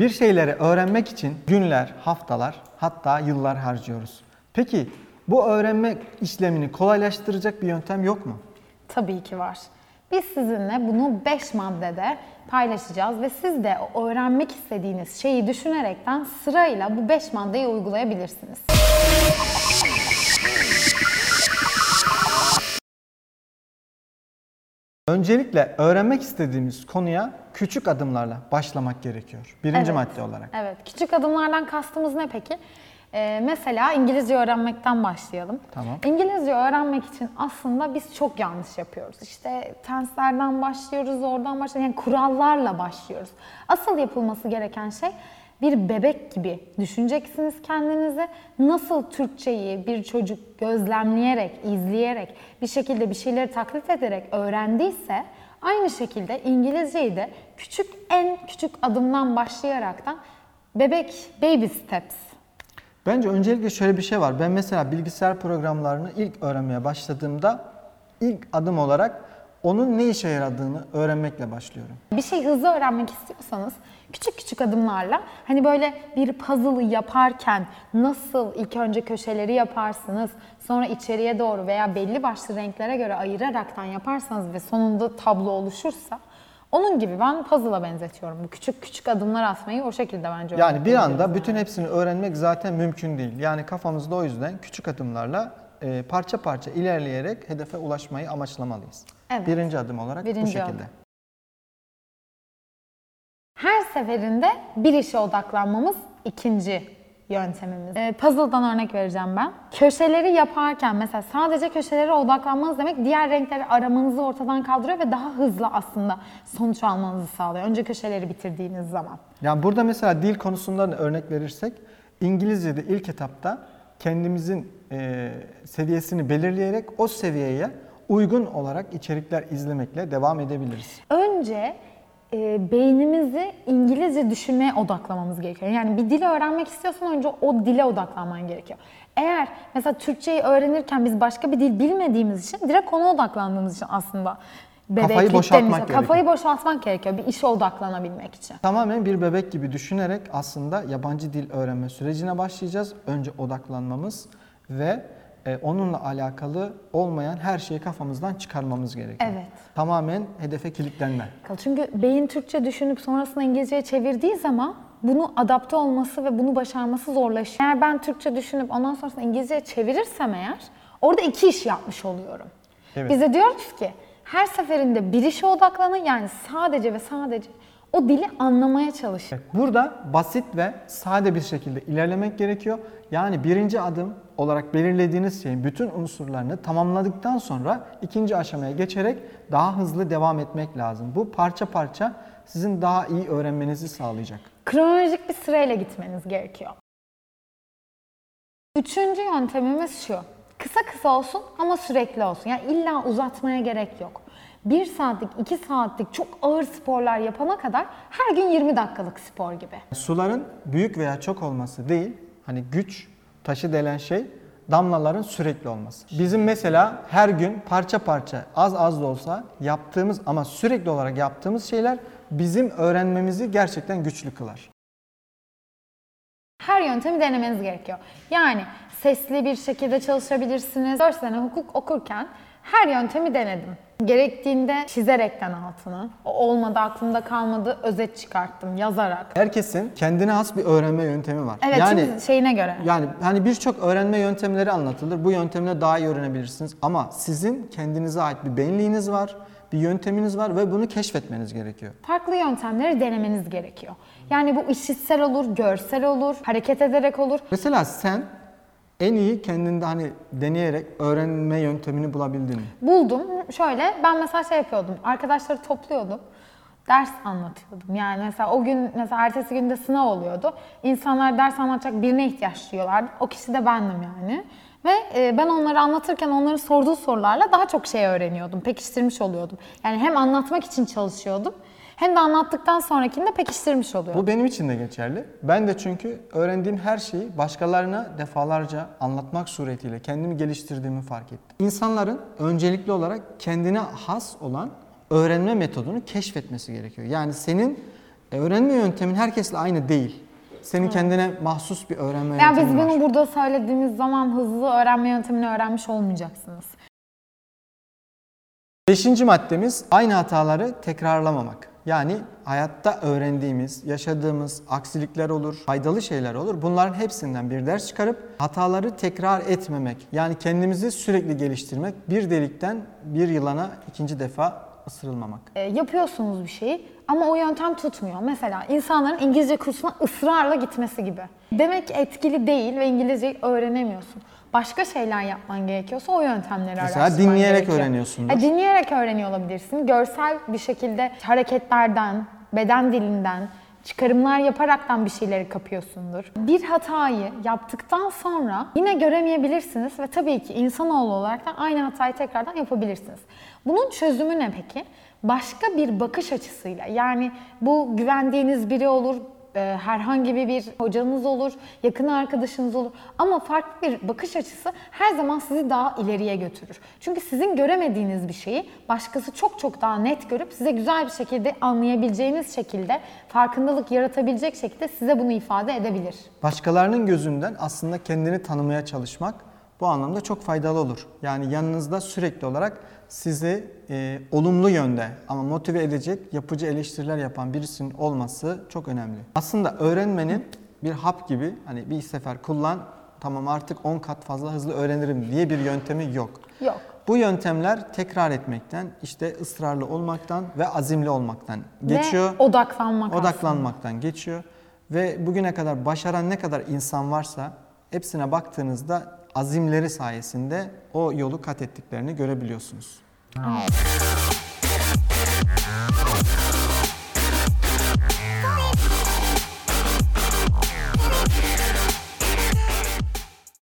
Bir şeyleri öğrenmek için günler, haftalar, hatta yıllar harcıyoruz. Peki bu öğrenme işlemini kolaylaştıracak bir yöntem yok mu? Tabii ki var. Biz sizinle bunu 5 maddede paylaşacağız ve siz de o öğrenmek istediğiniz şeyi düşünerekten sırayla bu 5 maddeyi uygulayabilirsiniz. Öncelikle öğrenmek istediğimiz konuya küçük adımlarla başlamak gerekiyor. Birinci Evet. madde olarak. Evet. Küçük adımlardan kastımız ne peki? Ee, mesela İngilizce öğrenmekten başlayalım. Tamam. İngilizce öğrenmek için aslında biz çok yanlış yapıyoruz. İşte tenslerden başlıyoruz, oradan başlıyoruz. Yani kurallarla başlıyoruz. Asıl yapılması gereken şey bir bebek gibi düşüneceksiniz kendinizi. Nasıl Türkçeyi bir çocuk gözlemleyerek, izleyerek, bir şekilde bir şeyleri taklit ederek öğrendiyse aynı şekilde İngilizceyi de küçük en küçük adımdan başlayaraktan bebek baby steps Bence öncelikle şöyle bir şey var. Ben mesela bilgisayar programlarını ilk öğrenmeye başladığımda ilk adım olarak onun ne işe yaradığını öğrenmekle başlıyorum. Bir şey hızlı öğrenmek istiyorsanız küçük küçük adımlarla hani böyle bir puzzle'ı yaparken nasıl ilk önce köşeleri yaparsınız sonra içeriye doğru veya belli başlı renklere göre ayıraraktan yaparsanız ve sonunda tablo oluşursa onun gibi ben puzzle'a benzetiyorum. Bu küçük küçük adımlar atmayı o şekilde bence Yani bir anda bütün hepsini öğrenmek zaten mümkün değil. Yani kafamızda o yüzden küçük adımlarla e, parça parça ilerleyerek hedefe ulaşmayı amaçlamalıyız. Evet. Birinci adım olarak bu Birinci şekilde. adım. Her seferinde bir işe odaklanmamız ikinci yöntemimiz. Ee, puzzle'dan örnek vereceğim ben. Köşeleri yaparken mesela sadece köşelere odaklanmanız demek diğer renkleri aramanızı ortadan kaldırıyor ve daha hızlı aslında sonuç almanızı sağlıyor. Önce köşeleri bitirdiğiniz zaman. Yani burada mesela dil konusundan örnek verirsek İngilizce'de ilk etapta kendimizin e, seviyesini belirleyerek o seviyeye uygun olarak içerikler izlemekle devam edebiliriz. Önce e, beynimizi İngilizce düşünmeye odaklamamız gerekiyor. Yani bir dili öğrenmek istiyorsan önce o dile odaklanman gerekiyor. Eğer mesela Türkçeyi öğrenirken biz başka bir dil bilmediğimiz için direkt ona odaklandığımız için aslında bebeklikten boşaltmak gerekiyor. Kafayı boşaltmak gerekiyor bir işe odaklanabilmek için. Tamamen bir bebek gibi düşünerek aslında yabancı dil öğrenme sürecine başlayacağız. Önce odaklanmamız ve e, onunla alakalı olmayan her şeyi kafamızdan çıkarmamız gerekiyor. Evet. Tamamen hedefe kilitlenme. Çünkü beyin Türkçe düşünüp sonrasında İngilizceye çevirdiği zaman bunu adapte olması ve bunu başarması zorlaşıyor. Eğer ben Türkçe düşünüp ondan sonrasında İngilizceye çevirirsem eğer orada iki iş yapmış oluyorum. Evet. Biz de diyoruz ki her seferinde bir işe odaklanın yani sadece ve sadece o dili anlamaya çalışın. Burada basit ve sade bir şekilde ilerlemek gerekiyor. Yani birinci adım olarak belirlediğiniz şeyin bütün unsurlarını tamamladıktan sonra ikinci aşamaya geçerek daha hızlı devam etmek lazım. Bu parça parça sizin daha iyi öğrenmenizi sağlayacak. Kronolojik bir sırayla gitmeniz gerekiyor. Üçüncü yöntemimiz şu. Kısa kısa olsun ama sürekli olsun. Yani illa uzatmaya gerek yok. Bir saatlik, iki saatlik çok ağır sporlar yapana kadar her gün 20 dakikalık spor gibi. Suların büyük veya çok olması değil, hani güç taşı denen şey damlaların sürekli olması. Bizim mesela her gün parça parça az az da olsa yaptığımız ama sürekli olarak yaptığımız şeyler bizim öğrenmemizi gerçekten güçlü kılar. Her yöntemi denemeniz gerekiyor. Yani sesli bir şekilde çalışabilirsiniz. 4 sene hukuk okurken her yöntemi denedim. Gerektiğinde çizerekten altını, o olmadı aklımda kalmadı özet çıkarttım yazarak. Herkesin kendine has bir öğrenme yöntemi var. Evet yani çünkü şeyine göre. yani hani birçok öğrenme yöntemleri anlatılır. Bu yöntemle daha iyi öğrenebilirsiniz ama sizin kendinize ait bir benliğiniz var, bir yönteminiz var ve bunu keşfetmeniz gerekiyor. Farklı yöntemleri denemeniz gerekiyor. Yani bu işitsel olur, görsel olur, hareket ederek olur. Mesela sen en iyi kendinde hani deneyerek öğrenme yöntemini bulabildin mi? Buldum. Şöyle ben mesela şey yapıyordum. Arkadaşları topluyordum. Ders anlatıyordum. Yani mesela o gün mesela ertesi günde sınav oluyordu. İnsanlar ders anlatacak birine ihtiyaç duyuyorlardı. O kişi de bendim yani. Ve e, ben onları anlatırken onların sorduğu sorularla daha çok şey öğreniyordum. Pekiştirmiş oluyordum. Yani hem anlatmak için çalışıyordum hem de anlattıktan sonrakinde pekiştirmiş oluyordum. Bu benim için de geçerli. Ben de çünkü öğrendiğim her şeyi başkalarına defalarca anlatmak suretiyle kendimi geliştirdiğimi fark ettim. İnsanların öncelikli olarak kendine has olan öğrenme metodunu keşfetmesi gerekiyor. Yani senin E, öğrenme yöntemin herkesle aynı değil. Senin kendine mahsus bir öğrenme Yani biz yöntemin var. bunu burada söylediğimiz zaman hızlı öğrenme yöntemini öğrenmiş olmayacaksınız. Beşinci maddemiz aynı hataları tekrarlamamak. Yani hayatta öğrendiğimiz, yaşadığımız aksilikler olur, faydalı şeyler olur. Bunların hepsinden bir ders çıkarıp hataları tekrar etmemek. Yani kendimizi sürekli geliştirmek. Bir delikten bir yılana ikinci defa ısırılmamak. E, yapıyorsunuz bir şeyi ama o yöntem tutmuyor. Mesela insanların İngilizce kursuna ısrarla gitmesi gibi. Demek ki etkili değil ve İngilizceyi öğrenemiyorsun. Başka şeyler yapman gerekiyorsa o yöntemleri Mesela araştırman dinleyerek gerekiyor. öğreniyorsundur. E, dinleyerek öğreniyor olabilirsin. Görsel bir şekilde hareketlerden, beden dilinden, çıkarımlar yaparaktan bir şeyleri kapıyorsundur. Bir hatayı yaptıktan sonra yine göremeyebilirsiniz ve tabii ki insanoğlu olarak da aynı hatayı tekrardan yapabilirsiniz. Bunun çözümü ne peki? Başka bir bakış açısıyla yani bu güvendiğiniz biri olur, e, herhangi bir, hocanız olur, yakın arkadaşınız olur ama farklı bir bakış açısı her zaman sizi daha ileriye götürür. Çünkü sizin göremediğiniz bir şeyi başkası çok çok daha net görüp size güzel bir şekilde anlayabileceğiniz şekilde, farkındalık yaratabilecek şekilde size bunu ifade edebilir. Başkalarının gözünden aslında kendini tanımaya çalışmak bu anlamda çok faydalı olur. Yani yanınızda sürekli olarak sizi e, olumlu yönde ama motive edecek yapıcı eleştiriler yapan birisinin olması çok önemli. Aslında öğrenmenin bir hap gibi hani bir sefer kullan tamam artık 10 kat fazla hızlı öğrenirim diye bir yöntemi yok. Yok. Bu yöntemler tekrar etmekten, işte ısrarlı olmaktan ve azimli olmaktan geçiyor. Ve odaklanmak aslında. Odaklanmaktan geçiyor ve bugüne kadar başaran ne kadar insan varsa hepsine baktığınızda azimleri sayesinde o yolu kat ettiklerini görebiliyorsunuz.